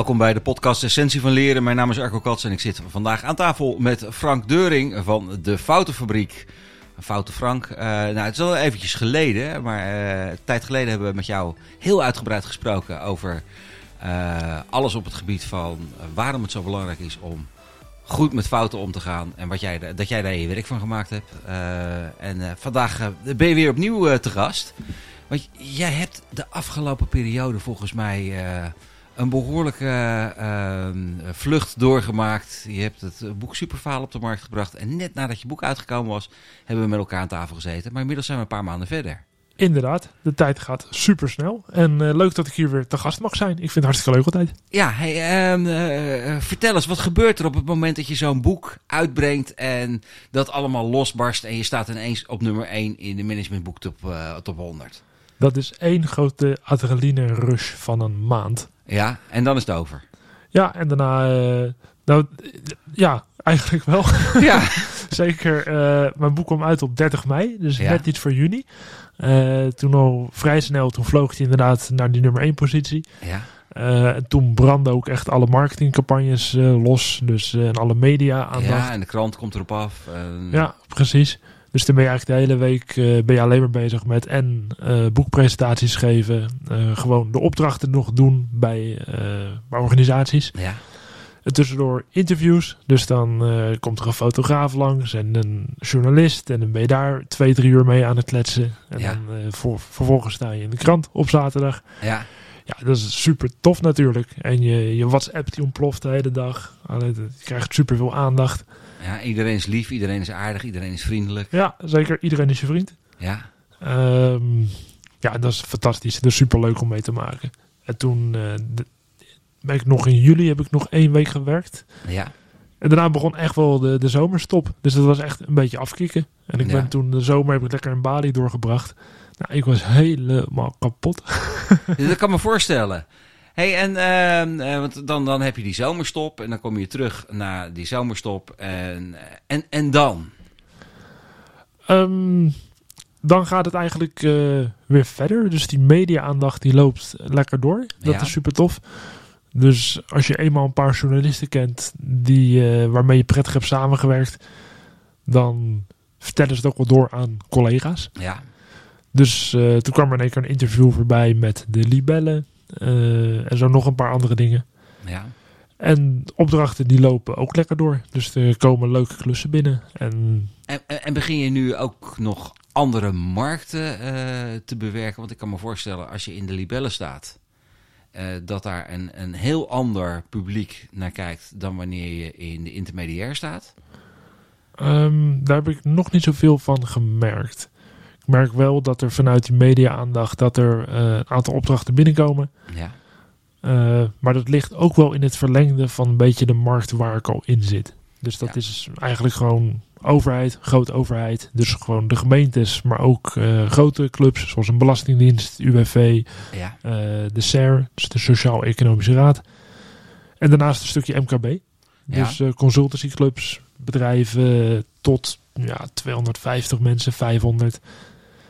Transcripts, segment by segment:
welkom bij de podcast Essentie van Leren. Mijn naam is Arco Kats en ik zit vandaag aan tafel met Frank Deuring van de Foutenfabriek. Foute Frank. Uh, nou, het is al eventjes geleden, maar uh, een tijd geleden hebben we met jou heel uitgebreid gesproken over uh, alles op het gebied van waarom het zo belangrijk is om goed met fouten om te gaan. En wat jij, dat jij daar je werk van gemaakt hebt. en vandaag ben je weer opnieuw te gast. Want jij hebt de afgelopen periode volgens mij een behoorlijke uh, vlucht doorgemaakt. Je hebt het boek Superfaal op de markt gebracht. En net nadat je boek uitgekomen was, hebben we met elkaar aan tafel gezeten. Maar inmiddels zijn we een paar maanden verder. Inderdaad, de tijd gaat super snel. En uh, leuk dat ik hier weer te gast mag zijn. Ik vind het hartstikke leuk altijd. Ja, hey, uh, vertel eens, wat gebeurt er op het moment dat je zo'n boek uitbrengt en dat allemaal losbarst en je staat ineens op nummer 1 in de managementboek top, top 100? Dat is één grote adrenaline rush van een maand. Ja, en dan is het over. Ja, en daarna, uh, nou ja, eigenlijk wel. Ja. Zeker, uh, mijn boek kwam uit op 30 mei, dus net iets voor juni. Uh, toen al vrij snel, toen vloog hij inderdaad naar die nummer 1 positie. Ja. en toen brandden ook echt alle marketingcampagnes los, dus en alle media aandacht. Ja, en de krant komt erop af. Ja, precies. Dus dan ben je eigenlijk de hele week uh, ben je alleen maar bezig met en uh, boekpresentaties geven. Uh, gewoon de opdrachten nog doen bij, bij organisaties. Ja. En tussendoor interviews. Dus dan komt er een fotograaf langs en een journalist. En dan ben je daar twee, drie uur mee aan het kletsen. En ja. dan voor, vervolgens sta je in de krant op zaterdag. Ja. Ja, dat is super tof natuurlijk. En je, je WhatsApp die ontploft de hele dag. Je krijgt super veel aandacht. Ja, iedereen is lief, iedereen is aardig, iedereen is vriendelijk. Ja, zeker. Iedereen is je vriend. Ja. Um, ja, dat is fantastisch. Dat is super leuk om mee te maken. En toen uh, ben ik nog in juli, heb ik nog één week gewerkt. Ja. En daarna begon echt wel de, de zomerstop. Dus dat was echt een beetje afkicken. En ik ben toen de zomer heb ik lekker in Bali doorgebracht. Nou, ik was helemaal kapot. dat kan me voorstellen hey, en uh, want dan, dan heb je die zomerstop en dan kom je terug naar die zomerstop. En, en, en dan? Um, dan gaat het eigenlijk uh, weer verder. Dus die media-aandacht die loopt lekker door. Dat ja. is super tof. Dus als je eenmaal een paar journalisten kent die, uh, waarmee je prettig hebt samengewerkt, dan vertellen ze het ook wel door aan collega's. Ja. Dus uh, toen kwam er in één keer een interview voorbij met de Libellen. Uh, en zo nog een paar andere dingen. Ja. En opdrachten die lopen ook lekker door. Dus er komen leuke klussen binnen. En, en, en begin je nu ook nog andere markten uh, te bewerken? Want ik kan me voorstellen, als je in de libellen staat, uh, dat daar een, een heel ander publiek naar kijkt dan wanneer je in de intermediair staat. Um, daar heb ik nog niet zoveel van gemerkt merk wel dat er vanuit die media-aandacht dat er uh, een aantal opdrachten binnenkomen. Ja. Uh, maar dat ligt ook wel in het verlengde van een beetje de markt waar ik al in zit. Dus dat is eigenlijk gewoon overheid, grote overheid. Dus gewoon de gemeentes, maar ook uh, grote clubs zoals een Belastingdienst, UWV, ja. de SER, dus de Sociaal-Economische Raad. En daarnaast een stukje MKB. Dus ja. consultancyclubs, bedrijven tot ja, 250 mensen, 500.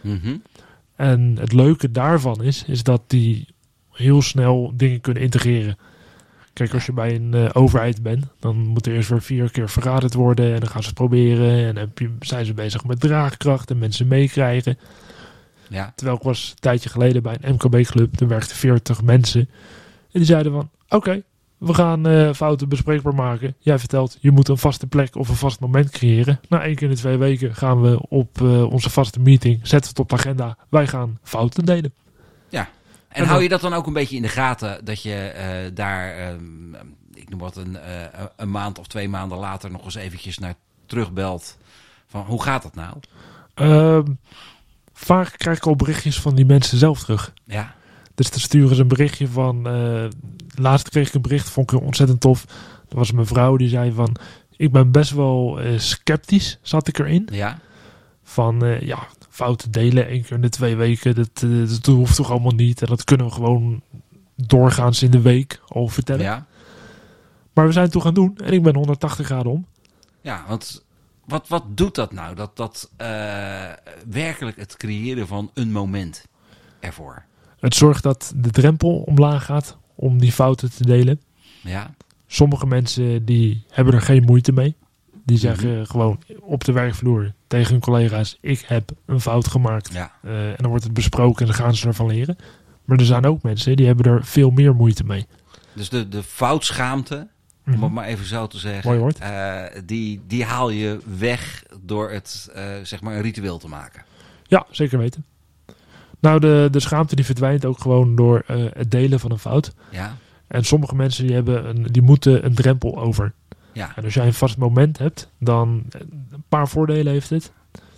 Mhm. En het leuke daarvan is, is dat die heel snel dingen kunnen integreren. Kijk, als je bij een uh, overheid bent, dan moet er eerst weer vier keer vergaderd worden. En dan gaan ze het proberen. En dan heb je, zijn ze bezig met draagkracht en mensen meekrijgen. Ja. Terwijl ik was een tijdje geleden bij een MKB-club. Er werkten 40 mensen. En die zeiden van, oké, we gaan uh, fouten bespreekbaar maken. Jij vertelt, je moet een vaste plek of een vast moment creëren. Na één keer in de twee weken gaan we op uh, onze vaste meeting, zetten we het op de agenda. Wij gaan fouten delen. Ja, en, en hou je dat dan ook een beetje in de gaten, dat je uh, daar, um, ik noem wat, een, een maand of twee maanden later nog eens eventjes naar terugbelt. Van hoe gaat dat nou? Ehm, vaak krijg ik al berichtjes van die mensen zelf terug. Ja. Dus dan sturen ze een berichtje van. Uh, laatst kreeg ik een bericht, vond ik ontzettend tof. Er was een mevrouw die zei van. Ik ben best wel uh, sceptisch, zat ik erin. Ja. Van uh, ja, fouten delen één keer in de twee weken. Dat, dat hoeft toch allemaal niet. En dat kunnen we gewoon doorgaans in de week al vertellen. Ja. Maar we zijn het toch gaan doen. En ik ben 180 graden om. Ja, want wat, wat doet dat nou? Dat, dat werkelijk het creëren van een moment ervoor. Het zorgt dat de drempel omlaag gaat om die fouten te delen. Ja. Sommige mensen die hebben er geen moeite mee. Die Mhm. zeggen gewoon op de werkvloer tegen hun collega's: Ik heb een fout gemaakt. Ja. Eh, en dan wordt het besproken en dan gaan ze ervan leren. Maar er zijn ook mensen die hebben er veel meer moeite mee. Dus de, de foutschaamte, om Mhm. het maar even zo te zeggen, Mooi eh, die, die haal je weg door het eh, zeg maar een ritueel te maken. Ja, zeker weten. Nou, de, de schaamte die verdwijnt ook gewoon door eh, het delen van een fout. Ja, En sommige mensen die, hebben een, die moeten een drempel over. ja, En als jij een vast moment hebt, dan eh, een paar voordelen heeft het.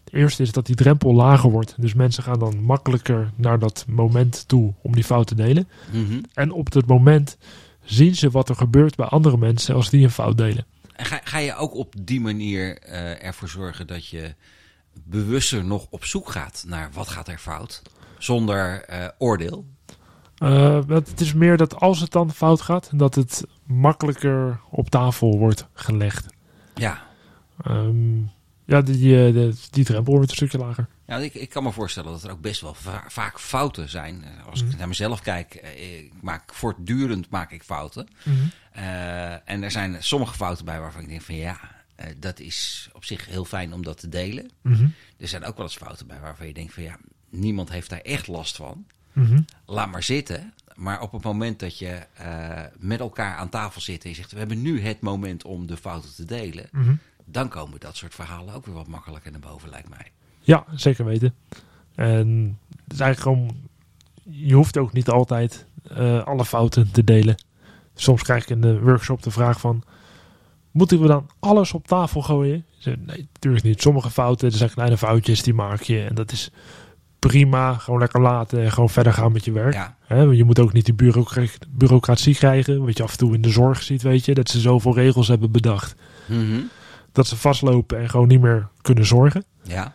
Het eerste is dat die drempel lager wordt. Dus mensen gaan dan makkelijker naar dat moment toe om die fout te delen. Mhm. En op dat moment zien ze wat er gebeurt bij andere mensen als die een fout delen. En ga, ga je ook op die manier eh, ervoor zorgen dat je bewuster nog op zoek gaat naar wat gaat er fout, zonder eh, oordeel? Eh, het is meer dat als het dan fout gaat, dat het makkelijker op tafel wordt gelegd. Ja, Ehm, ja, die, eh, de, die drempel wordt een stukje lager. Ja, ik, ik kan me voorstellen dat er ook best wel va- vaak fouten zijn. Eh, Als Mhm. ik naar mezelf kijk, eh, ik maak voortdurend maak ik fouten. Eh, en er zijn sommige fouten bij waarvan ik denk van ja, eh, dat is op zich heel fijn om dat te delen. Mhm. Er zijn ook wel eens fouten bij waarvan je denkt van ja, niemand heeft daar echt last van. Mhm. Laat maar zitten. Maar op het moment dat je eh, met elkaar aan tafel zit en je zegt we hebben nu het moment om de fouten te delen. Mhm. Dan komen dat soort verhalen ook weer wat makkelijker naar boven lijkt mij. Ja, zeker weten. En het is eigenlijk gewoon, je hoeft ook niet altijd eh, alle fouten te delen. Soms krijg ik in de workshop de vraag van, moeten we dan alles op tafel gooien? Nee, natuurlijk niet. Sommige fouten, er zijn kleine foutjes, die maak je. En dat is prima, gewoon lekker laten en gewoon verder gaan met je werk. Ja, je moet ook niet die bureaucra- bureaucratie krijgen, wat je af en toe in de zorg ziet, weet je. Dat ze zoveel regels hebben bedacht, Mhm. dat ze vastlopen en gewoon niet meer kunnen zorgen. ja.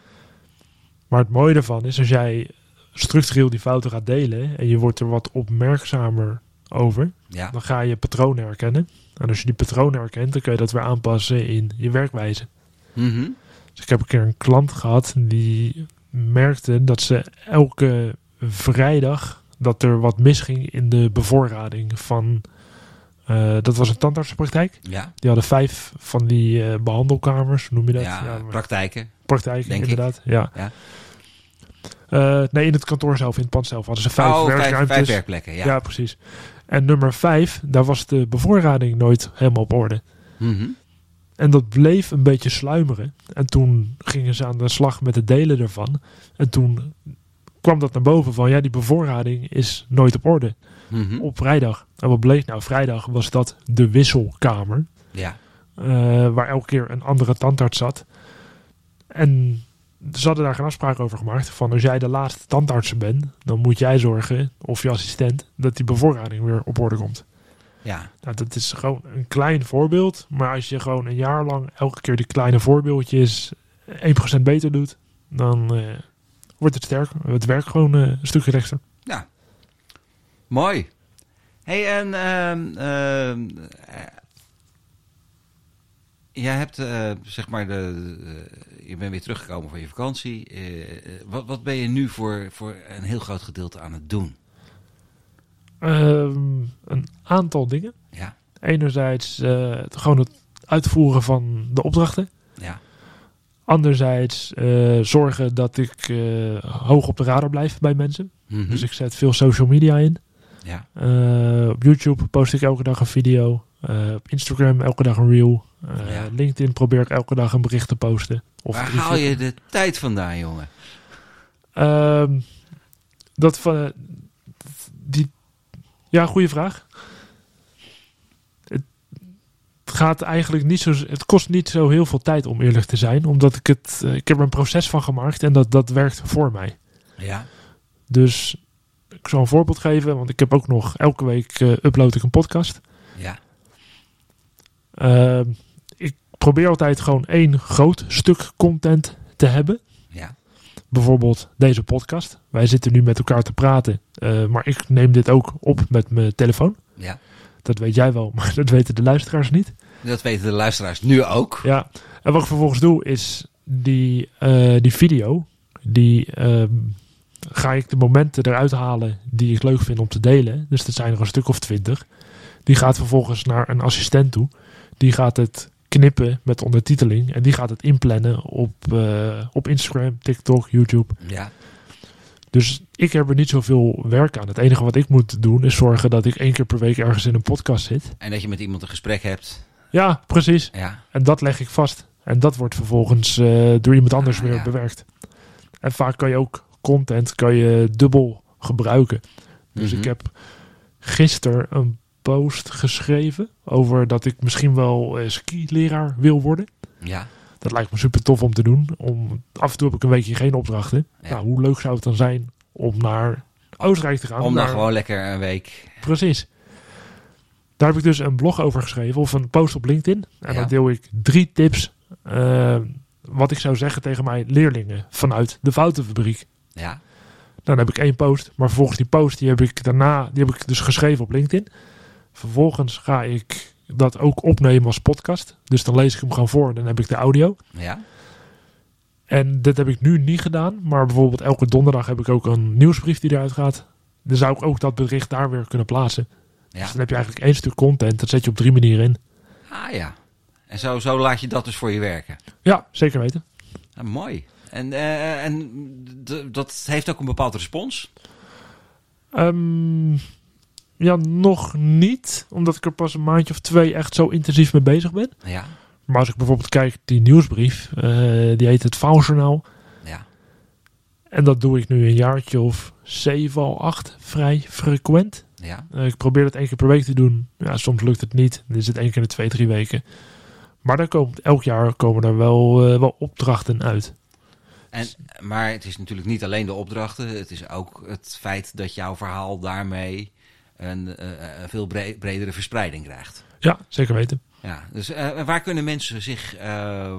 Maar het mooie daarvan is, als jij structureel die fouten gaat delen en je wordt er wat opmerkzamer over, ja. dan ga je patronen herkennen. En als je die patronen herkent, dan kun je dat weer aanpassen in je werkwijze. Mhm. Dus ik heb een keer een klant gehad die merkte dat ze elke vrijdag dat er wat misging in de bevoorrading van. eh, dat was een tandartsenpraktijk. Ja, Die hadden vijf van die eh, behandelkamers, noem je dat? ja, praktijken. praktijk, denk ik. inderdaad. Ja. Ja. Eh, nee, in het kantoor zelf, in het pand zelf, hadden ze vijf oh, werkruimtes. vijf werkplekken, ja. ja. precies. En nummer vijf, daar was de bevoorrading nooit helemaal op orde. Mhm. En dat bleef een beetje sluimeren. En toen gingen ze aan de slag met het delen ervan. En toen kwam dat naar boven van, ja, die bevoorrading is nooit op orde. Mhm. Op vrijdag. En wat bleek nou? Vrijdag was dat de wisselkamer. Ja, eh, waar elke keer een andere tandarts zat. En ze hadden daar geen afspraak over gemaakt. Van als jij de laatste tandarts bent, dan moet jij zorgen, of je assistent, dat die bevoorrading weer op orde komt. Ja. Nou, dat is gewoon een klein voorbeeld. Maar als je gewoon een jaar lang elke keer die kleine voorbeeldjes 1% beter doet, dan eh, wordt het sterker. Het werkt gewoon eh, een stukje rechter. Mooi. hey, en ehm, ehm, eh, jij hebt, zeg maar, de, je bent weer teruggekomen van je vakantie. Wat, wat ben je nu voor, voor een heel groot gedeelte aan het doen? Ehm, een aantal dingen. Ja, Enerzijds eh, het- gewoon het uitvoeren van de opdrachten. ja, Anderzijds eh, zorgen dat ik eh, hoog op de radar blijf bij mensen. Mhm. Dus ik zet veel social media in. ja. Op YouTube post ik elke dag een video. Op Instagram elke dag een reel. Ja. LinkedIn probeer ik elke dag een bericht te posten. Of Waar haal je de tijd vandaan, jongen? Ehm, dat van die. Ja, goede vraag. Het gaat eigenlijk niet zo. Het kost niet zo heel veel tijd om eerlijk te zijn, omdat ik het. eh, ik heb er een proces van gemaakt en dat, dat werkt voor mij. Ja, Dus ik zal een voorbeeld geven, want ik heb ook nog elke week eh, upload ik een podcast. ja, Ehm, ik probeer altijd gewoon één groot stuk content te hebben. ja, Bijvoorbeeld deze podcast. Wij zitten nu met elkaar te praten, eh, maar ik neem dit ook op met mijn telefoon. ja. Dat weet jij wel, maar dat weten de luisteraars niet. Dat weten de luisteraars nu ook. Ja, en wat ik vervolgens doe is die, eh, die video, die ehm, ga ik de momenten eruit halen die ik leuk vind om te delen. Dus dat zijn er een stuk of twintig. Die gaat vervolgens naar een assistent toe. Die gaat het knippen met ondertiteling. En die gaat het inplannen op, uh, op Instagram, TikTok, YouTube. Ja. Dus ik heb er niet zoveel werk aan. Het enige wat ik moet doen is zorgen dat ik één keer per week ergens in een podcast zit. En dat je met iemand een gesprek hebt. Ja, precies. Ja. En dat leg ik vast. En dat wordt vervolgens uh, door iemand anders ah, weer bewerkt. En vaak kan je ook content kan je dubbel gebruiken. Dus ik mhm. heb gisteren een post geschreven over dat ik misschien wel uh, ski-leraar wil worden. Ja. Dat lijkt me super tof om te doen. Om, af en toe heb ik een weekje geen opdrachten. Ja. Nou, hoe leuk zou het dan zijn om naar Oostenrijk te gaan? Om dan gewoon lekker een week. Precies. Daar heb ik dus een blog over geschreven of een post op LinkedIn. En dan deel ik drie tips uh, wat ik zou zeggen tegen mijn leerlingen vanuit de foutenfabriek. Ja. Dan heb ik één post, maar vervolgens die post die heb ik daarna, die heb ik dus geschreven op LinkedIn. Vervolgens ga ik dat ook opnemen als podcast. Dus dan lees ik hem gewoon voor en dan heb ik de audio. Ja. En dit heb ik nu niet gedaan, maar bijvoorbeeld elke donderdag heb ik ook een nieuwsbrief die eruit gaat. Dan zou ik ook dat bericht daar weer kunnen plaatsen. Ja. Dus dan heb je eigenlijk één stuk content, dat zet je op drie manieren in. Ah ja. En zo, zo laat je dat dus voor je werken. Ja, zeker weten. mooi. En, uh, en dat heeft ook een bepaald respons? Um, ja, nog niet. Omdat ik er pas een maandje of twee echt zo intensief mee bezig ben. Ja. Maar als ik bijvoorbeeld kijk, die nieuwsbrief, uh, die heet het Faaljournaal. Ja. En dat doe ik nu een jaartje of zeven al acht, vrij frequent. Ja. Uh, ik probeer het één keer per week te doen. Ja, soms lukt het niet. Dan is het één keer in de twee, drie weken. Maar dan komt, elk jaar komen er wel, uh, wel opdrachten uit. En, maar het is natuurlijk niet alleen de opdrachten. Het is ook het feit dat jouw verhaal daarmee een, uh, veel bredere verspreiding krijgt. Ja, zeker weten. Ja, dus uh, waar kunnen mensen zich uh,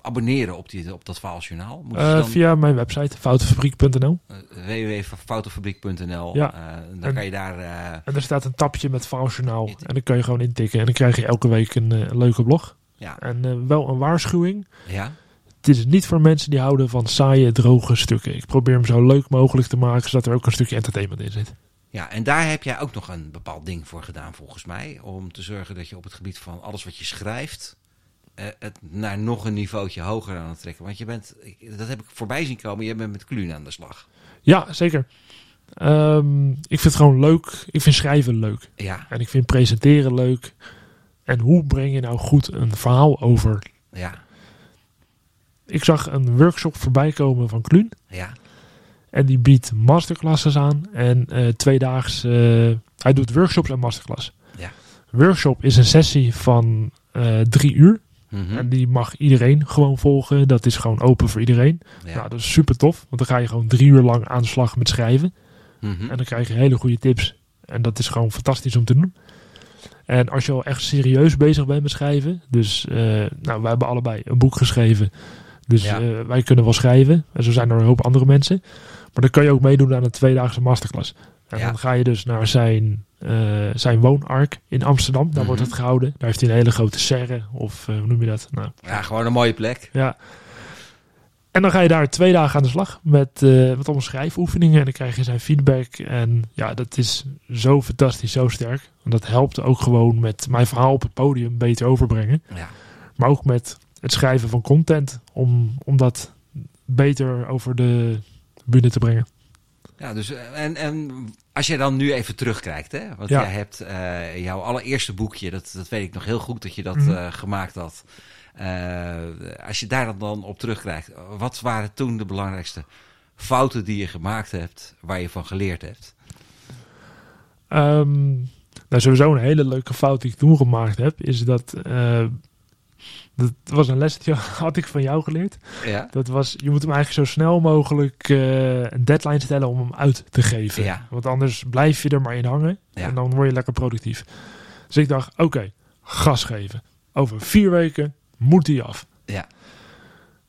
abonneren op, die, op dat Faalsjournaal? Dan... Via mijn website, foutenfabriek.nl. www.foutenfabriek.nl. Ja. dan en, kan je daar... En er staat een tapje met Faalsjournaal. En dan kun je gewoon intikken. En dan krijg je elke week een, een leuke blog. Ja. En wel een waarschuwing. Ja. Het is niet voor mensen die houden van saaie, droge stukken. Ik probeer hem zo leuk mogelijk te maken, zodat er ook een stukje entertainment in zit. Ja, en daar heb jij ook nog een bepaald ding voor gedaan, volgens mij. Om te zorgen dat je op het gebied van alles wat je schrijft. Uh, het naar nog een niveautje hoger aan het trekken. Want je bent, dat heb ik voorbij zien komen, je bent met Kluun aan de slag. Ja, zeker. Um, ik vind het gewoon leuk. Ik vind schrijven leuk. Ja. En ik vind presenteren leuk. En hoe breng je nou goed een verhaal over? Ja. Ik zag een workshop voorbij komen van Kluun. Ja. En die biedt masterclasses aan. En uh, tweedaags, uh, hij doet workshops en masterclass. Ja. Workshop is een sessie van uh, drie uur. Mm -hmm. En die mag iedereen gewoon volgen. Dat is gewoon open voor iedereen. Ja. Nou, dat is super tof. Want dan ga je gewoon drie uur lang aan de slag met schrijven. Mm -hmm. En dan krijg je hele goede tips. En dat is gewoon fantastisch om te doen. En als je al echt serieus bezig bent met schrijven. Dus nou, wij hebben allebei een boek geschreven. Dus ja. wij kunnen wel schrijven. En zo zijn er een hoop andere mensen. Maar dan kan je ook meedoen aan een tweedaagse masterclass. En ja. dan ga je dus naar zijn, uh, zijn woonark in Amsterdam. Daar mm -hmm. wordt het gehouden. Daar heeft hij een hele grote serre. Of uh, hoe noem je dat? Nou, ja, gewoon een mooie plek. Ja. En dan ga je daar twee dagen aan de slag met, uh, met allemaal schrijfoefeningen. En dan krijg je zijn feedback. En ja, dat is zo fantastisch, zo sterk. Want dat helpt ook gewoon met mijn verhaal op het podium beter overbrengen. Ja. Maar ook met het schrijven van content. Om, om dat beter over de bühne te brengen. Ja, dus en, en als je dan nu even terugkijkt, hè? Want ja. jij hebt uh, jouw allereerste boekje, dat, dat weet ik nog heel goed dat je dat mm -hmm. uh, gemaakt had. Uh, als je daar dan op terugkijkt, wat waren toen de belangrijkste fouten die je gemaakt hebt, waar je van geleerd hebt? Um, nou, sowieso een hele leuke fout die ik toen gemaakt heb, is dat dat was een les die had ik van jou geleerd. Ja. Dat was, je moet hem eigenlijk zo snel mogelijk uh, een deadline stellen om hem uit te geven. Ja. Want anders blijf je er maar in hangen ja. en dan word je lekker productief. Dus ik dacht, oké, okay, gas geven. Over vier weken moet die af. Ja.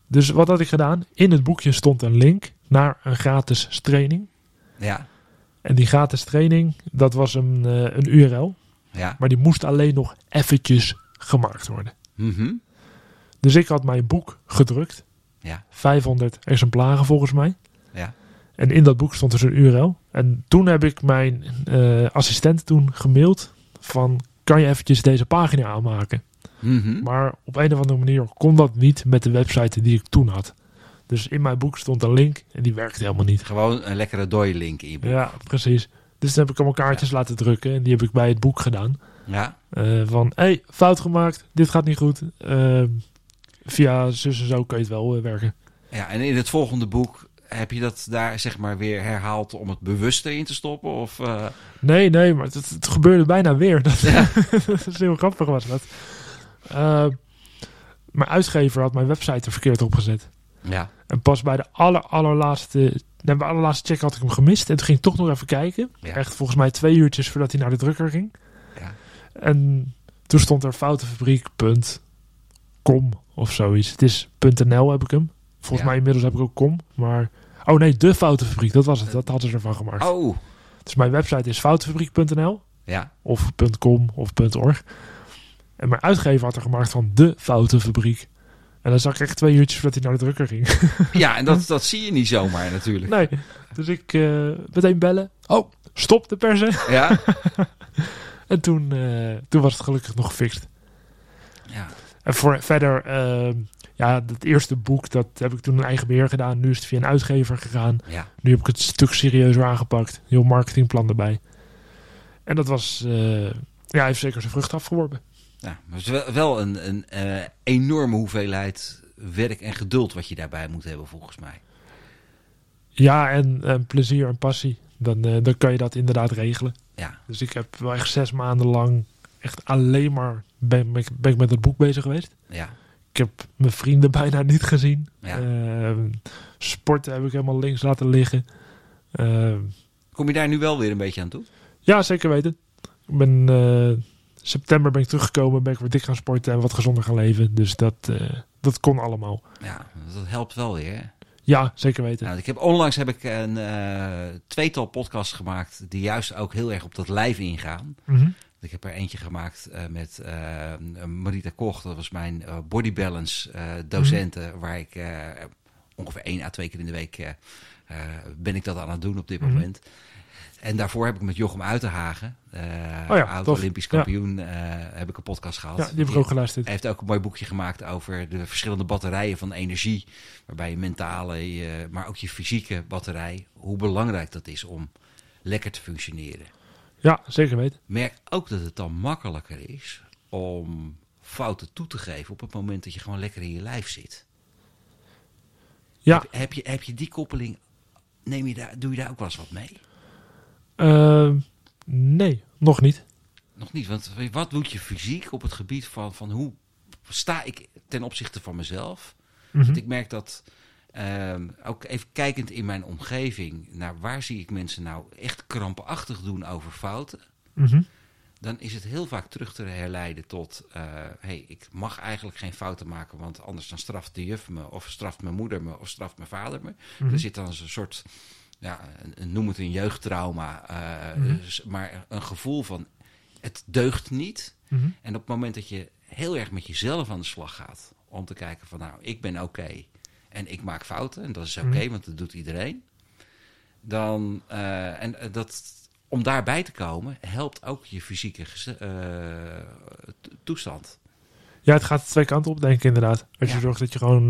Dus wat had ik gedaan? In het boekje stond een link naar een gratis training. Ja. En die gratis training, dat was een, uh, een URL. Ja. Maar die moest alleen nog eventjes gemaakt worden. Mm -hmm. Dus ik had mijn boek gedrukt. Ja. 500 exemplaren volgens mij. Ja. En in dat boek stond dus een URL. En toen heb ik mijn uh, assistent toen gemaild van kan je eventjes deze pagina aanmaken? Mhm. Maar op een of andere manier kon dat niet met de website die ik toen had. Dus in mijn boek stond een link en die werkte helemaal niet. Gewoon een lekkere dode link in je boek. Ja, precies. Dus toen heb ik allemaal kaartjes laten drukken en die heb ik bij het boek gedaan. Ja. Eh, van, hé, hey, fout gemaakt, dit gaat niet goed. Eh, via zus en zo kun je het wel eh, werken. Ja, en in het volgende boek heb je dat daar zeg maar weer herhaald om het bewuster in te stoppen? Of, eh, Nee, nee, maar het, het gebeurde bijna weer. Dat, dat is heel grappig was dat. Eh, mijn uitgever had mijn website er verkeerd opgezet. Ja. En pas bij de aller, allerlaatste, bij de allerlaatste check had ik hem gemist. En toen ging ik toch nog even kijken. Ja. Echt volgens mij twee uurtjes voordat hij naar de drukker ging. Ja. En toen stond er foutenfabriek.com of zoiets. Het is .nl heb ik hem. Volgens Ja. mij inmiddels heb ik ook com. Maar, oh nee, de Foutenfabriek, dat was het. Dat hadden ze ervan gemaakt. Oh. Dus mijn website is foutenfabriek.nl Ja. of .com of .org. En mijn uitgever had er gemaakt van de Foutenfabriek. En dan zag ik echt twee uurtjes voordat hij naar de drukker ging. Ja, en dat, dat zie je niet zomaar natuurlijk. nee, dus ik eh, meteen bellen. Oh, stop de persen. Ja. En toen, eh, toen was het gelukkig nog gefixt. En voor, verder, ehm, ja, het eerste boek, dat heb ik toen in eigen beheer gedaan. Nu is het via een uitgever gegaan. Ja. Nu heb ik het stuk serieuzer aangepakt. Heel marketingplan erbij. En dat was, eh, ja, heeft zeker zijn vrucht afgeworpen. Ja, maar het is wel, wel een, een eh, enorme hoeveelheid werk en geduld wat je daarbij moet hebben, volgens mij. Ja, en, en plezier en passie. Dan, eh, dan kan je dat inderdaad regelen. Ja, Dus ik heb wel echt zes maanden lang echt alleen maar ben, ben, ik- ben ik met het boek bezig geweest. ja, Ik heb mijn vrienden bijna niet gezien. ja. Ehm, sporten heb ik helemaal links laten liggen. Ehm, Kom je daar nu wel weer een beetje aan toe? ja, zeker weten. Ik ben eh, september ben ik teruggekomen, ben ik weer dik gaan sporten en wat gezonder gaan leven. Dus dat, eh, dat kon allemaal. Ja, dat helpt wel weer. hè? Ja, zeker weten. Nou, ik heb, onlangs heb ik een eh, tweetal podcasts gemaakt die juist ook heel erg op dat lijf ingaan. Mhm. Ik heb er eentje gemaakt eh, met eh, Marita Koch, dat was mijn eh, body balance docenten, waar ik ongeveer één à twee keer in de week ben ik dat aan het doen op dit Mhm. moment. En daarvoor heb ik met Jochem Uitenhagen, eh Oh ja, oud tof. Olympisch Ja. kampioen, heb ik een podcast gehad. Ja, die heb ik ook geluisterd. Hij heeft ook een mooi boekje gemaakt over de verschillende batterijen van energie. Waarbij je mentale, je, maar ook je fysieke batterij, hoe belangrijk dat is om lekker te functioneren. Ja, zeker weten. Merk ook dat het dan makkelijker is om fouten toe te geven op het moment dat je gewoon lekker in je lijf zit. Ja, Heb, heb je, heb je die koppeling, neem je daar, doe je daar ook wel eens wat mee? Ehm, nee, nog niet. Nog niet, want wat doet je fysiek op het gebied van, van hoe sta ik ten opzichte van mezelf? Mhm. Want ik merk dat, ehm, ook even kijkend in mijn omgeving, naar waar zie ik mensen nou echt krampachtig doen over fouten? Mhm. Dan is het heel vaak terug te herleiden tot, eh hey, ik mag eigenlijk geen fouten maken, want anders dan straft de juf me, of straft mijn moeder me, of straft mijn vader me. Mhm. Er zit dan een soort, ja, een- een- noem het een jeugdtrauma, eh, Mhm. dus- maar een gevoel van, het deugt niet. Mhm. En op het moment dat je heel erg met jezelf aan de slag gaat, om te kijken van nou, ik ben oké en ik maak fouten en dat is oké, Mhm. want dat doet iedereen. Dan, eh, en eh, dat, om daarbij te komen, helpt ook je fysieke eh, to- toestand. Ja, het gaat twee kanten op, denk ik inderdaad. Als je zorgt dat je gewoon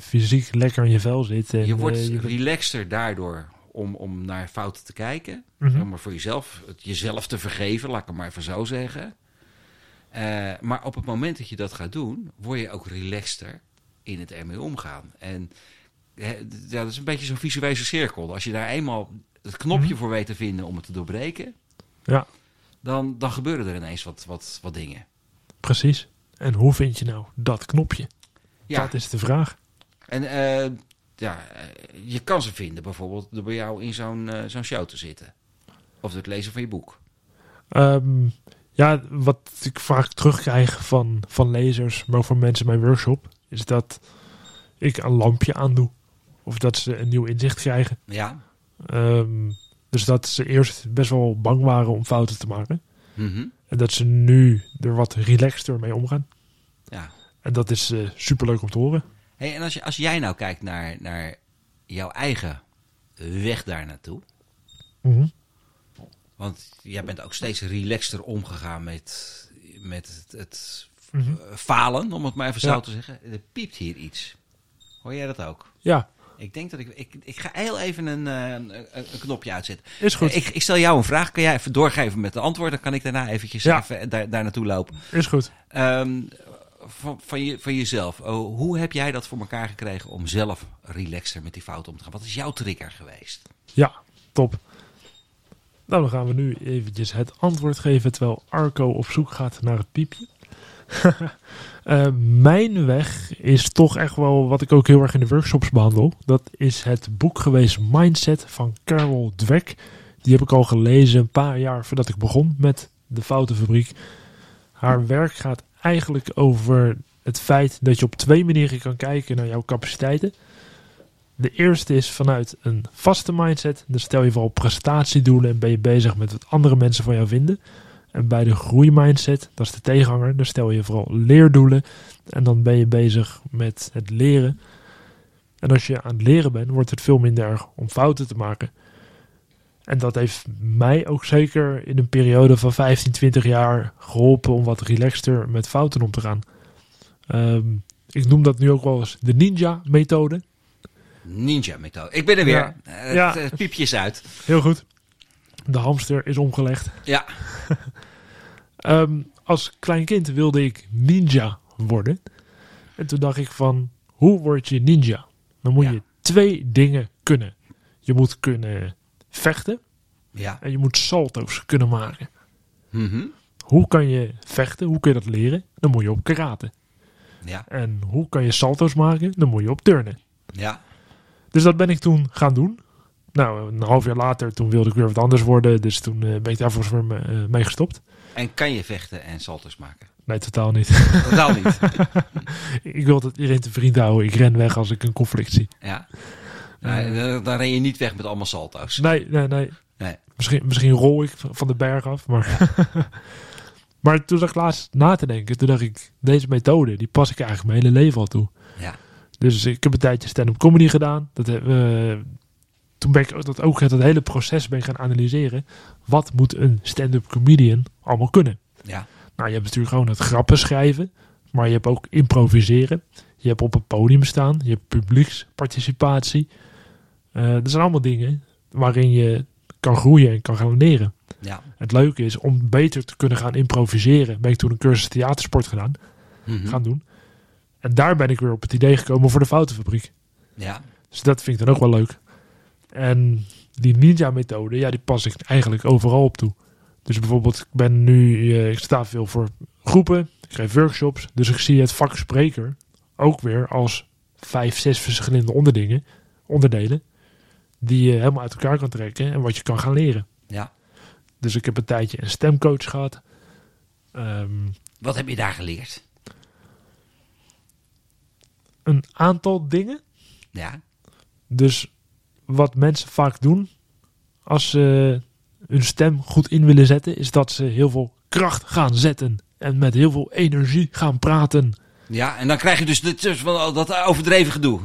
fysiek lekker in je vel zit. En, je wordt je relaxter daardoor om, om naar fouten te kijken. Om er voor jezelf, het jezelf te vergeven, laat ik het maar even zo zeggen. Maar op het moment dat je dat gaat doen, word je ook relaxter in het ermee omgaan. En ja, dat is een beetje zo'n visuele cirkel. Als je daar eenmaal het knopje Mhm. voor weet te vinden om het te doorbreken, Ja, dan, dan gebeuren er ineens wat, wat, wat dingen. precies. En hoe vind je nou dat knopje? Ja, Dat is de vraag. en eh, ja, eh, je kan ze vinden bijvoorbeeld door bij jou in zo'n eh, zo'n show te zitten. Of door het lezen van je boek. Ehm, ja, wat ik vaak terugkrijg van, van lezers, maar ook van mensen in mijn workshop, is dat ik een lampje aandoe. Of dat ze een nieuw inzicht krijgen. Ja. Ehm, dus dat ze eerst best wel bang waren om fouten te maken. Mhm. En dat ze nu er wat relaxter mee omgaan. ja. En dat is super superleuk om te horen. Hey, en als, je, als jij nou kijkt naar, naar jouw eigen weg daar naartoe. Mhm. Want jij bent ook steeds relaxter omgegaan met, met het, het mhm. falen, om het maar even zo te zeggen. Er piept hier iets. Hoor jij dat ook? Ja. Ik denk dat ik, ik... Ik ga heel even een, een, een knopje uitzetten. Is goed. Ik, ik, stel jou een vraag. Kan jij even doorgeven met de antwoord? Dan kan ik daarna eventjes even daar, daar naartoe lopen. Is goed. Um, van, van, je, van jezelf. Oh, hoe heb jij dat voor elkaar gekregen om zelf relaxter met die fout om te gaan? Wat is jouw trigger geweest? Ja, top. Nou, dan gaan we nu eventjes het antwoord geven terwijl Arco op zoek gaat naar het piepje. Uh, mijn weg is toch echt wel wat ik ook heel erg in de workshops behandel. Dat is het boek geweest Mindset van Carol Dweck. Die heb ik al gelezen een paar jaar voordat ik begon met de Foutenfabriek. Haar werk gaat eigenlijk over het feit dat je op twee manieren kan kijken naar jouw capaciteiten. De eerste is vanuit een vaste mindset. Dan stel je vooral prestatiedoelen en ben je bezig met wat andere mensen van jou vinden. En bij de groeimindset, dat is de tegenhanger, dan stel je vooral leerdoelen. En dan ben je bezig met het leren. En als je aan het leren bent, wordt het veel minder erg om fouten te maken. En dat heeft mij ook zeker in een periode van 15, 20 jaar geholpen om wat relaxter met fouten om te gaan. Ehm, ik noem dat nu ook wel eens de ninja-methode. Ninja-methode. Ik ben er weer. Ja. Het, piepje is uit. Heel goed. De hamster is omgelegd. Ja. Ehm, als klein kind wilde ik ninja worden. En toen dacht ik van, hoe word je ninja? Dan moet je twee dingen kunnen. Je moet kunnen vechten. Ja. En je moet salto's kunnen maken. Mm Hoe kan je vechten? Hoe kun je dat leren? Dan moet je op karate. Ja. En hoe kan je salto's maken? Dan moet je op turnen. Ja. Dus dat ben ik toen gaan doen. Nou, een half jaar later, toen wilde ik weer wat anders worden. Dus toen uh, ben ik voor me, uh, mee gestopt. En kan je vechten en salto's maken? Nee, totaal niet. Totaal niet? ik wil het iedereen te vriend houden. Ik ren weg als ik een conflict zie. Ja. Uh, dan ren je niet weg met allemaal salto's. Nee, nee, nee. nee. Misschien, misschien rol ik van de berg af. Maar, maar toen zag ik laatst na te denken. Toen dacht ik, deze methode, die pas ik eigenlijk mijn hele leven al toe. Ja. Dus ik heb een tijdje stand-up comedy gedaan. Dat, uh, toen ben ik dat ook het hele proces ben gaan analyseren. Wat moet een stand-up comedian allemaal kunnen? Ja. Nou, je hebt natuurlijk gewoon het grappen schrijven. Maar je hebt ook improviseren. Je hebt op het podium staan. Je hebt publieksparticipatie. Uh, dat zijn allemaal dingen waarin je kan groeien en kan gaan leren. Ja. Het leuke is om beter te kunnen gaan improviseren. Ben ik toen een cursus theatersport gedaan, mm gaan doen. En daar ben ik weer op het idee gekomen voor de foutenfabriek. Ja. Dus dat vind ik dan ook wel leuk. En die ninja-methode, ja, die pas ik eigenlijk overal op toe. Dus bijvoorbeeld, ik ben nu, uh, ik sta veel voor groepen, ik geef workshops. Dus ik zie het vak spreker ook weer als vijf, zes verschillende onderdingen, onderdelen. Die je helemaal uit elkaar kan trekken en wat je kan gaan leren. Ja. Dus ik heb een tijdje een stemcoach gehad. Ehm, wat heb je daar geleerd? Een aantal dingen. Ja. Dus wat mensen vaak doen als ze hun stem goed in willen zetten, is dat ze heel veel kracht gaan zetten en met heel veel energie gaan praten. Ja, en dan krijg je dus dat overdreven gedoe.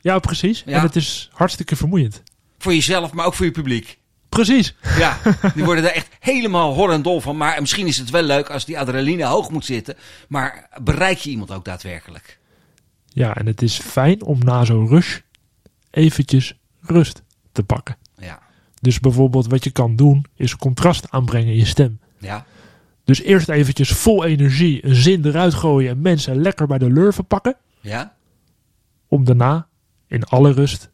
Ja, precies. En het is hartstikke vermoeiend. Voor jezelf, maar ook voor je publiek. Precies. Ja, die worden er echt helemaal hor en dol van. Maar misschien is het wel leuk als die adrenaline hoog moet zitten. Maar bereik je iemand ook daadwerkelijk? Ja, en het is fijn om na zo'n rush eventjes rust te pakken. Ja. Dus bijvoorbeeld wat je kan doen, is contrast aanbrengen in je stem. Ja. Dus eerst eventjes vol energie een zin eruit gooien en mensen lekker bij de lurven pakken. Ja. Om daarna in alle rust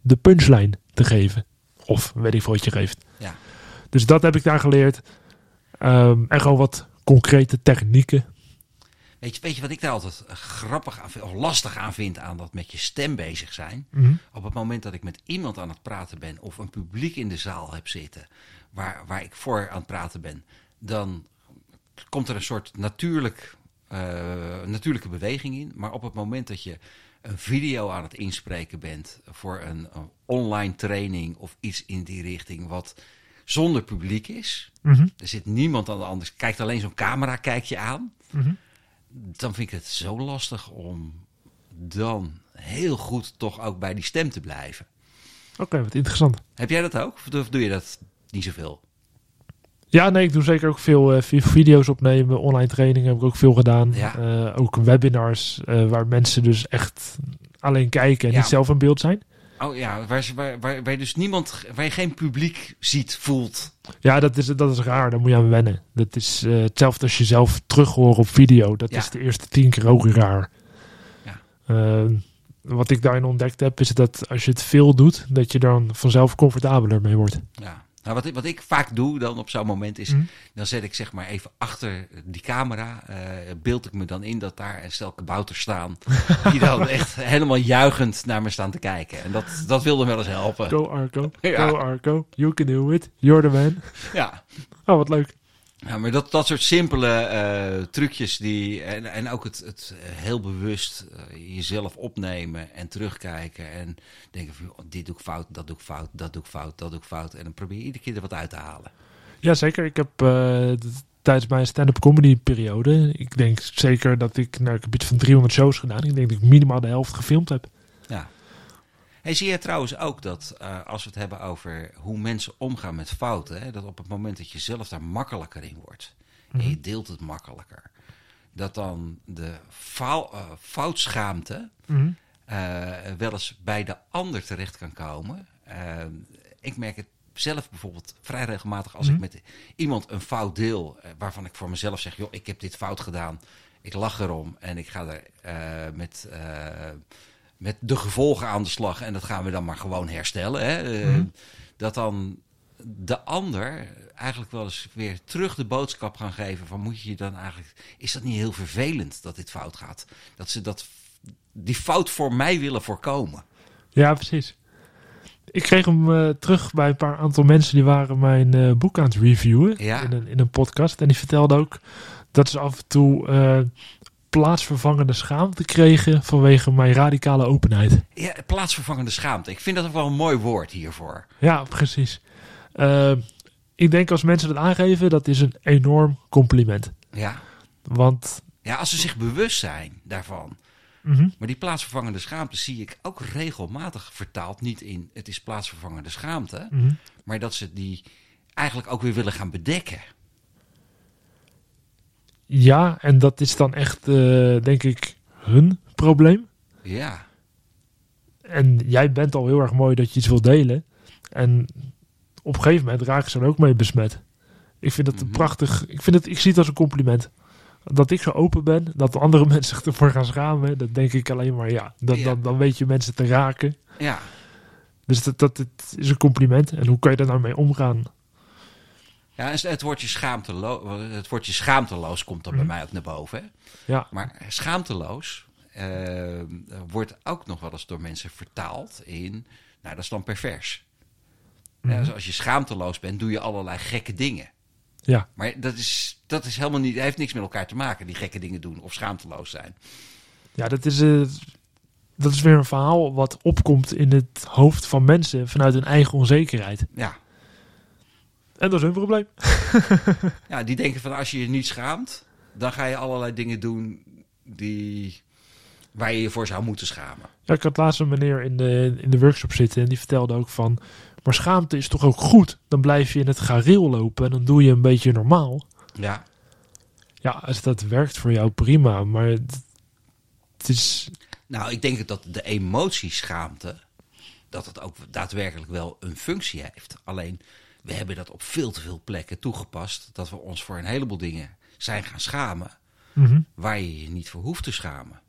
de punchline te geven. Of weet ik veel wat je geeft. Ja. Dus dat heb ik daar geleerd. Um, en gewoon wat concrete technieken. Weet je, weet je wat ik daar altijd grappig aan vind, of lastig aan vind aan dat met je stem bezig zijn? Mhm. Op het moment dat ik met iemand aan het praten ben of een publiek in de zaal heb zitten waar, waar ik voor aan het praten ben, dan komt er een soort natuurlijk, uh, natuurlijke beweging in. Maar op het moment dat je een video aan het inspreken bent voor een, een online training of iets in die richting wat zonder publiek is. Mhm. Er zit niemand aan de andere kijkt alleen zo'n camera kijk je aan. Mhm. Dan vind ik het zo lastig om dan heel goed toch ook bij die stem te blijven. Oké, wat interessant. Heb jij dat ook? Of doe je dat niet zoveel? Ja, nee, ik doe zeker ook veel uh, video's opnemen. Online trainingen heb ik ook veel gedaan. Ja. Uh, ook webinars uh, waar mensen dus echt alleen kijken en Ja. niet zelf in beeld zijn. Oh ja, waar, waar, waar, dus niemand, waar je geen publiek ziet, voelt. Ja, dat is, dat is raar. Daar moet je aan wennen. Dat is eh, hetzelfde als je zelf terug hoort op video. Dat Ja. is de eerste tien keer ook raar. Ja. Eh, wat ik daarin ontdekt heb, is dat als je het veel doet, dat je dan vanzelf comfortabeler mee wordt. Ja. Nou, wat, ik, wat ik vaak doe dan op zo'n moment is, Mhm. dan zet ik zeg maar even achter die camera, eh, beeld ik me dan in dat daar een stel kabouters staan. die dan echt helemaal juichend naar me staan te kijken. En dat, dat wilde wel eens helpen. Go Arco, Ja. go Arco, you can do it, you're the man. Ja. Oh, wat leuk. Ja, maar dat, dat soort simpele eh, trucjes die. En, en ook het, het heel bewust eh, jezelf opnemen en terugkijken. En denken van dit doe ik fout, dat doe ik fout, dat doe ik fout, dat doe ik fout. En dan probeer je iedere keer er wat uit te halen. Jazeker, ik heb eh, tijdens mijn stand-up comedy periode, ik denk zeker dat ik, nou, ik heb iets van 300 shows gedaan. Ik denk dat ik minimaal de helft gefilmd heb. Hey, zie je trouwens ook dat eh, als we het hebben over hoe mensen omgaan met fouten, hè, dat op het moment dat je zelf daar makkelijker in wordt en je deelt het makkelijker, dat dan de eh, foutschaamte Mhm. eh, wel eens bij de ander terecht kan komen. Ik merk het zelf bijvoorbeeld vrij regelmatig als Mhm. ik met iemand een fout deel, waarvan ik voor mezelf zeg, joh, ik heb dit fout gedaan. Ik lach erom en ik ga er met, met de gevolgen aan de slag. En dat gaan we dan maar gewoon herstellen. Hè? Eh, Mhm. Dat dan de ander eigenlijk wel eens weer terug de boodschap gaan geven van moet je je dan eigenlijk... Is dat niet heel vervelend dat dit fout gaat? Dat ze dat, die fout voor mij willen voorkomen. Ja, precies. Ik kreeg hem eh, terug bij een paar aantal mensen die waren mijn eh, boek aan het reviewen Ja. in, een, in een podcast. En die vertelden ook dat ze af en toe plaatsvervangende schaamte kregen vanwege mijn radicale openheid. Ja, plaatsvervangende schaamte. Ik vind dat ook wel een mooi woord hiervoor. Ja, precies. Eh, ik denk als mensen dat aangeven, dat is een enorm compliment. Ja. Want ja, als ze zich bewust zijn daarvan. mhm, Maar die plaatsvervangende schaamte zie ik ook regelmatig vertaald. Niet in het is plaatsvervangende schaamte. mhm. Maar dat ze die eigenlijk ook weer willen gaan bedekken. Ja, en dat is dan echt, eh, denk ik, hun probleem. Ja. En jij bent al heel erg mooi dat je iets wil delen. En op een gegeven moment raak je ze er ook mee besmet. Ik vind een Mhm. prachtig. Ik, vind het, ik zie het als een compliment. Dat ik zo open ben, dat andere mensen zich ervoor gaan schamen, dat denk ik alleen maar ja. Dan, Ja. Dan, dan weet je mensen te raken. Ja. Dus dat, dat, het is een compliment. En hoe kan je daar nou mee omgaan? Ja, het woordje, schaamtelo het woordje schaamteloos komt dan Mhm. bij mij ook naar boven. Hè? Ja, Maar schaamteloos eh, wordt ook nog wel eens door mensen vertaald in... Nou, dat is dan pervers. Ja, Mhm. dus als je schaamteloos bent, doe je allerlei gekke dingen. ja. Maar dat is, dat is helemaal niet... heeft niks met elkaar te maken, die gekke dingen doen of schaamteloos zijn. ja dat, is, eh, dat is weer een verhaal wat opkomt in het hoofd van mensen vanuit hun eigen onzekerheid. Ja. En dat is hun probleem. ja, die denken van als je je niet schaamt... dan ga je allerlei dingen doen die... waar je je voor zou moeten schamen. Ja, ik had laatst een meneer in de, in de workshop zitten en die vertelde ook van... Maar schaamte is toch ook goed? Dan blijf je in het gareel lopen en dan doe je een beetje normaal. Ja, Ja, als dat werkt voor jou, prima. Maar het, het is... Nou, ik denk dat de emotie schaamte, dat het ook daadwerkelijk wel een functie heeft. Alleen, we hebben dat op veel te veel plekken toegepast, dat we ons voor een heleboel dingen zijn gaan schamen, Mhm. waar je je niet voor hoeft te schamen.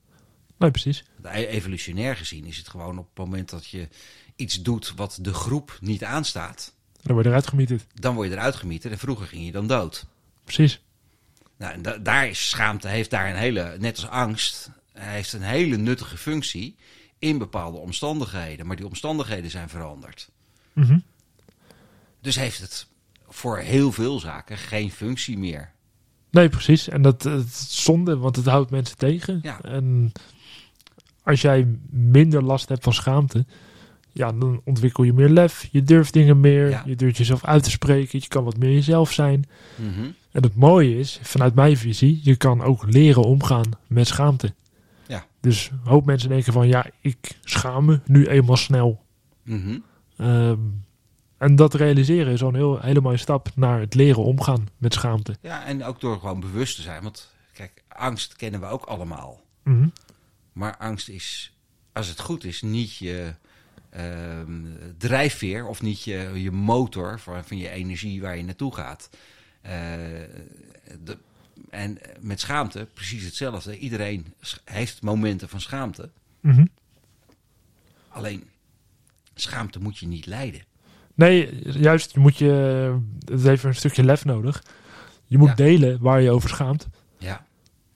Nee, precies. E- Evolutionair gezien is het gewoon op het moment dat je iets doet wat de groep niet aanstaat, Dan word je eruit gemieterd. dan word je eruit gemieterd en vroeger ging je dan dood. Precies. Nou, en da- daar is schaamte, heeft daar een hele, net als angst, heeft een hele nuttige functie in bepaalde omstandigheden. Maar die omstandigheden zijn veranderd. Mhm. Dus heeft het voor heel veel zaken geen functie meer. Nee, precies. En dat het is zonde, want het houdt mensen tegen. Ja. En als jij minder last hebt van schaamte, ja, dan ontwikkel je meer lef. Je durft dingen meer. Ja. Je durft jezelf uit te spreken. Je kan wat meer jezelf zijn. Mhm. En het mooie is, vanuit mijn visie, je kan ook leren omgaan met schaamte. Ja. Dus een hoop mensen denken van, ja, ik schaam me nu eenmaal snel. Mhm. Ehm, En dat realiseren is al een heel, hele mooie stap naar het leren omgaan met schaamte. Ja, en ook door gewoon bewust te zijn. Want kijk, angst kennen we ook allemaal. Mhm. Maar angst is, als het goed is, niet je ehm, drijfveer of niet je, je motor van, van je energie waar je naartoe gaat. Eh, de, en met schaamte precies hetzelfde. Iedereen heeft momenten van schaamte. Mhm. Alleen, schaamte moet je niet leiden. Nee, juist, je moet je, het heeft een stukje lef nodig. Je moet Ja. delen waar je over schaamt. Ja,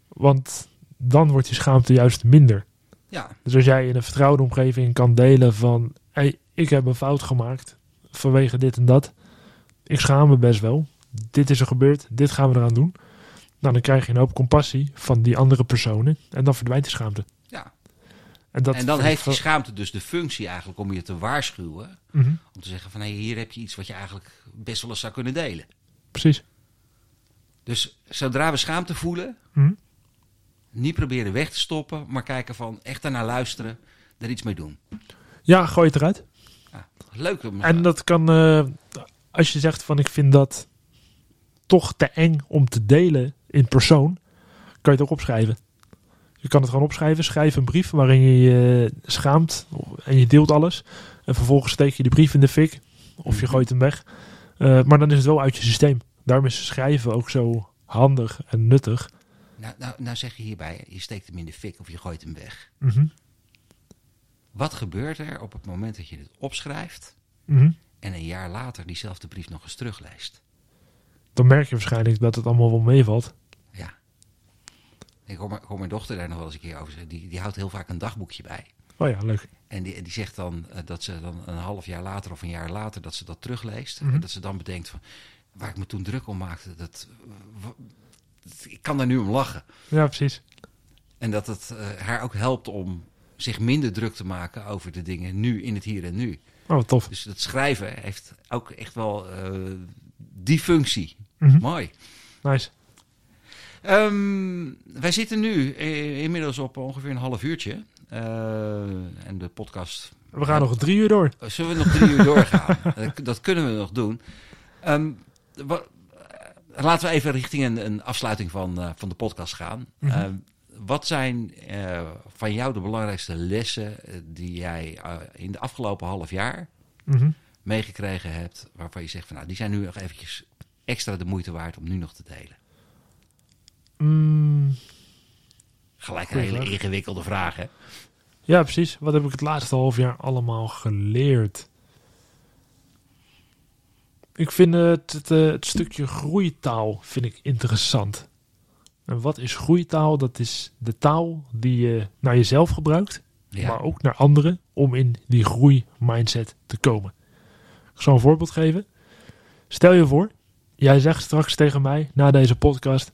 Want dan wordt die schaamte juist minder. ja, Dus als jij in een vertrouwde omgeving kan delen van... Hey, ik heb een fout gemaakt vanwege dit en dat. Ik schaam me best wel. Dit is er gebeurd, dit gaan we eraan doen. Nou, dan krijg je een hoop compassie van die andere personen. En dan verdwijnt die schaamte. En, dat en dan heeft die schaamte dus de functie eigenlijk om je te waarschuwen. Mhm, Om te zeggen van, hé, hier heb je iets wat je eigenlijk best wel eens zou kunnen delen. Precies. Dus zodra we schaamte voelen, Mhm. niet proberen weg te stoppen, maar kijken van echt daarnaar luisteren, er iets mee doen. Ja, gooi het eruit. Ja, leuk. om- En dat kan, eh, als je zegt van ik vind dat toch te eng om te delen in persoon, kan je het ook opschrijven. Je kan het gewoon opschrijven. Schrijf een brief waarin je je schaamt en je deelt alles. En vervolgens steek je de brief in de fik of je Mhm. gooit hem weg. Eh, maar dan is het wel uit je systeem. Daarom is schrijven ook zo handig en nuttig. nou, nou, nou zeg je hierbij, je steekt hem in de fik of je gooit hem weg. Mhm. Wat gebeurt er op het moment dat je dit opschrijft Mhm. en een jaar later diezelfde brief nog eens terugleest? Dan merk je waarschijnlijk dat het allemaal wel meevalt. Ik hoor, mijn- ik hoor mijn dochter daar nog wel eens een keer over zeggen. Die, die houdt heel vaak een dagboekje bij. Oh ja, leuk. En die, die zegt dan eh, dat ze dan een half jaar later of een jaar later dat ze dat terugleest. Mhm. En dat ze dan bedenkt van waar ik me toen druk om maakte. Dat, w- ik kan daar nu om lachen. Ja, precies. En dat het eh, haar ook helpt om zich minder druk te maken over de dingen nu in het hier en nu. Oh, wat tof. Dus het schrijven heeft ook echt wel eh, die functie. Mhm. Mooi. Nice. Ehm, wij zitten nu eh, inmiddels op ongeveer een half uurtje. Eh, en de podcast. We gaan nog drie uur door. Zullen we nog drie uur doorgaan? Dat, kunnen we nog doen. Eh, laten we even richting een, een afsluiting van, van de podcast gaan. Mhm. Ehm, wat zijn van jou de belangrijkste lessen die jij in de afgelopen half jaar Mhm. meegekregen hebt, waarvan je zegt van nou, die zijn nu nog eventjes extra de moeite waard om nu nog te delen? Mm, Gelijk een hele ingewikkelde vraag, hè? ja, precies. Wat heb ik het laatste half jaar allemaal geleerd? Ik vind het, het, eh, het stukje groeitaal vind ik interessant. En wat is groeitaal? Dat is de taal die je naar jezelf gebruikt, Ja. maar ook naar anderen, om in die groeimindset te komen. Ik zal een voorbeeld geven. Stel je voor, jij zegt straks tegen mij na deze podcast: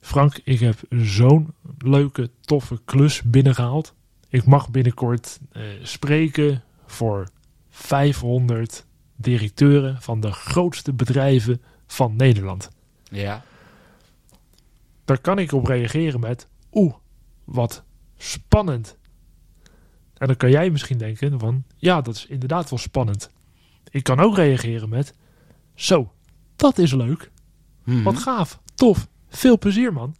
Frank, ik heb zo'n leuke, toffe klus binnengehaald. Ik mag binnenkort eh, spreken voor 500 directeuren van de grootste bedrijven van Nederland. Ja. Daar kan ik op reageren met: Oeh, wat spannend. En dan kan jij misschien denken: van ja, dat is inderdaad wel spannend. Ik kan ook reageren met: Zo, dat is leuk. Mhm. Wat gaaf, tof, veel plezier man.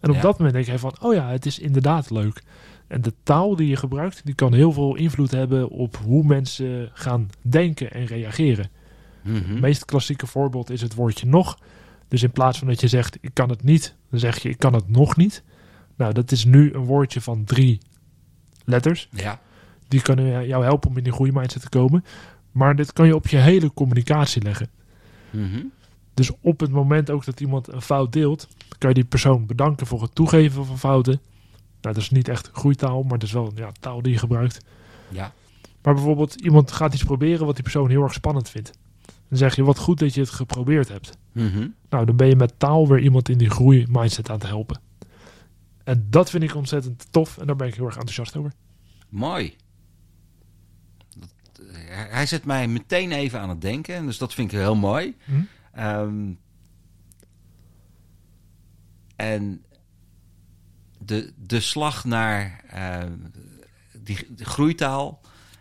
En op Ja. dat moment denk je van, oh ja, het is inderdaad leuk. En de taal die je gebruikt, die kan heel veel invloed hebben op hoe mensen gaan denken en reageren. Mhm. Het meest klassieke voorbeeld is het woordje nog. Dus in plaats van dat je zegt, ik kan het niet, dan zeg je, ik kan het nog niet. Nou, dat is nu een woordje van drie letters. Ja. Die kunnen jou helpen om in die groeimindset te komen. Maar dit kan je op je hele communicatie leggen. Mhm. Dus op het moment ook dat iemand een fout deelt, kan je die persoon bedanken voor het toegeven van fouten. Nou, dat is niet echt groeitaal, maar dat is wel ja, taal die je gebruikt. Ja. Maar bijvoorbeeld, iemand gaat iets proberen wat die persoon heel erg spannend vindt. Dan zeg je, wat goed dat je het geprobeerd hebt. Mhm. Nou, dan ben je met taal weer iemand in die groeimindset aan te helpen. En dat vind ik ontzettend tof en daar ben ik heel erg enthousiast over. Mooi. Dat, eh, hij zet mij meteen even aan het denken, dus dat vind ik heel mooi. Hm? Ehm, en de, de slag naar eh, die, de groeitaal.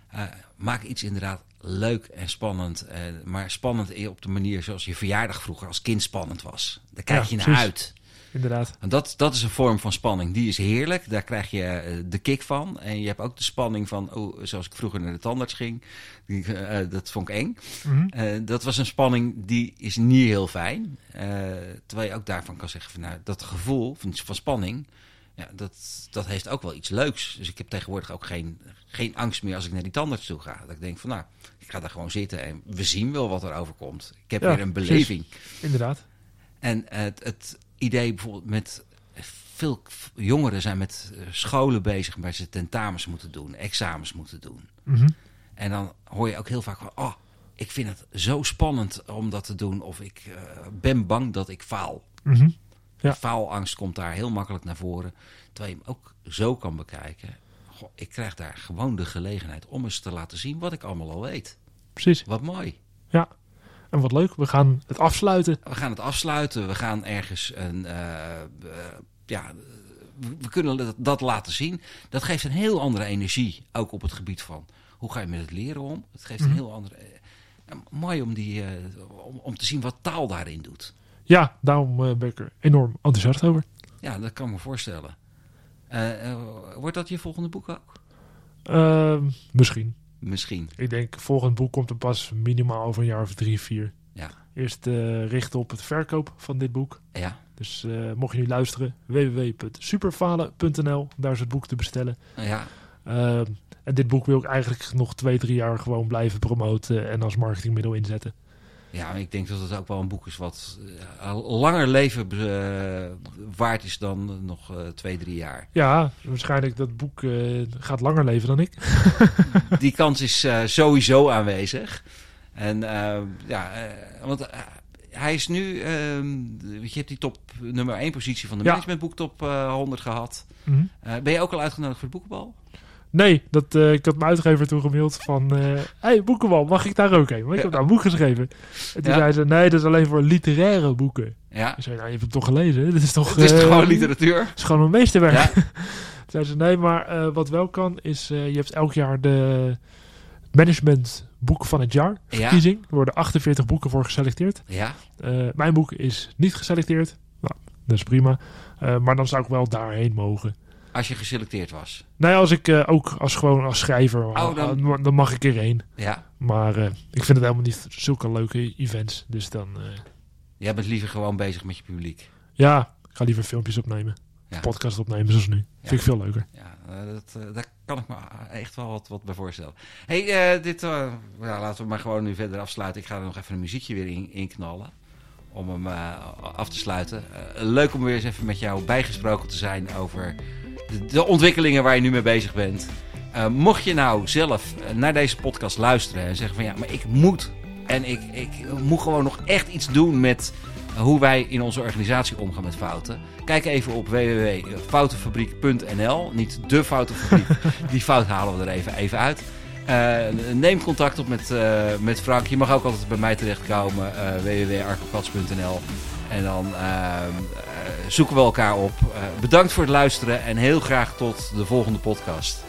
eh, maak iets inderdaad leuk en spannend. maar spannend op de manier zoals je verjaardag vroeger als kind spannend was. Daar kijk je naar uit inderdaad. En dat, dat is een vorm van spanning. Die is heerlijk. Daar krijg je eh, de kick van. En je hebt ook de spanning van, oh, zoals ik vroeger naar de tandarts ging. Die, uh, dat vond ik eng. Mhm. dat was een spanning die is niet heel fijn. terwijl je ook daarvan kan zeggen, van, nou, dat gevoel van, van spanning... Ja, dat, dat heeft ook wel iets leuks. Dus ik heb tegenwoordig ook geen, geen angst meer als ik naar die tandarts toe ga. Dat ik denk van, nou, ik ga daar gewoon zitten en we zien wel wat er overkomt. Ik heb weer een beleving. Inderdaad. En het, het, idee bijvoorbeeld met veel jongeren zijn met eh, scholen bezig waar ze tentamens moeten doen, examens moeten doen. Mhm. En dan hoor je ook heel vaak van, oh, ik vind het zo spannend om dat te doen. Of ik uh, ben bang dat ik faal. Mm ja. Faalangst komt daar heel makkelijk naar voren. Terwijl je hem ook zo kan bekijken. Goh, ik krijg daar gewoon de gelegenheid om eens te laten zien wat ik allemaal al weet. Precies. Wat mooi. Ja, en wat leuk, we gaan het afsluiten. We gaan het afsluiten. We gaan ergens een. Uh, ja, we kunnen dat laten zien. Dat geeft een heel andere energie. Ook op het gebied van hoe ga je met het leren om. Het geeft een mhm. heel andere. Uh, mooi om, die, om, om te zien wat taal daarin doet. Ja, daarom ben ik er enorm enthousiast over. Ja, dat kan ik me voorstellen. wordt dat je volgende boek ook? Ehm, misschien. Misschien. Ik denk, volgend boek komt er pas minimaal over een jaar of drie, vier. Ja. Eerst uh, richten op het verkoop van dit boek. Ja. Dus uh, mocht je nu luisteren, www.superfalen.nl. Daar is het boek te bestellen. Ja. Uh, en dit boek wil ik eigenlijk nog twee, drie jaar gewoon blijven promoten en als marketingmiddel inzetten. Ja, ik denk dat het ook wel een boek is wat uh, langer leven uh, waard is dan nog uh, twee, drie jaar. Ja, waarschijnlijk dat boek gaat langer leven dan ik. Die kans is sowieso aanwezig. En ja, want hij is nu, ehm, je hebt die top nummer 1 positie van de ja. managementboek top 100 gehad. Mm ben je ook al uitgenodigd voor de boekenbal? Nee, dat, uh, ik had mijn uitgever toen gemaild van... Hé, uh, hey, Boekenbal, mag ik daar ook heen? Want ik heb daar een boek geschreven. En toen zei ze, nee, dat is alleen voor literaire boeken. Ja. Ik zei, nou, je hebt het toch gelezen? Dit is toch... Het is uh, gewoon literatuur? Het is gewoon een meesterwerk. Ja. toen zei ze, nee, maar wat wel kan is... je hebt elk jaar de management boek van het jaar verkiezing. Ja. Er worden 48 boeken voor geselecteerd. Ja. mijn boek is niet geselecteerd. Nou, dat is prima. maar dan zou ik wel daarheen mogen. Als je geselecteerd was? Nee, als ik uh, ook als gewoon als schrijver, oh, dan... Uh, dan... mag ik erheen. Ja. Maar uh, ik vind het helemaal niet zulke leuke events. Dus dan. Jij bent liever gewoon bezig met je publiek. Ja, ik ga liever filmpjes opnemen. Ja. Podcast opnemen zoals nu. Ja. Vind ik veel leuker. Ja, dat, daar kan ik me echt wel wat, wat bij voorstellen. hey, dit, laten we maar gewoon nu verder afsluiten. Ik ga er nog even een muziekje weer in, in knallen om hem uh, af te sluiten. Uh, leuk om weer eens even met jou bijgesproken te zijn over de, ontwikkelingen waar je nu mee bezig bent. Uh, mocht je nou zelf naar deze podcast luisteren en zeggen van ja, maar ik moet en ik, ik moet gewoon nog echt iets doen met hoe wij in onze organisatie omgaan met fouten. Kijk even op www.foutenfabriek.nl. Niet de foutenfabriek, die fout halen we er even, even uit. Uh, neem contact op met, uh, met Frank. Je mag ook altijd bij mij terechtkomen. Uh, www.arcokats.nl En dan zoeken we elkaar op. bedankt voor het luisteren en heel graag tot de volgende podcast.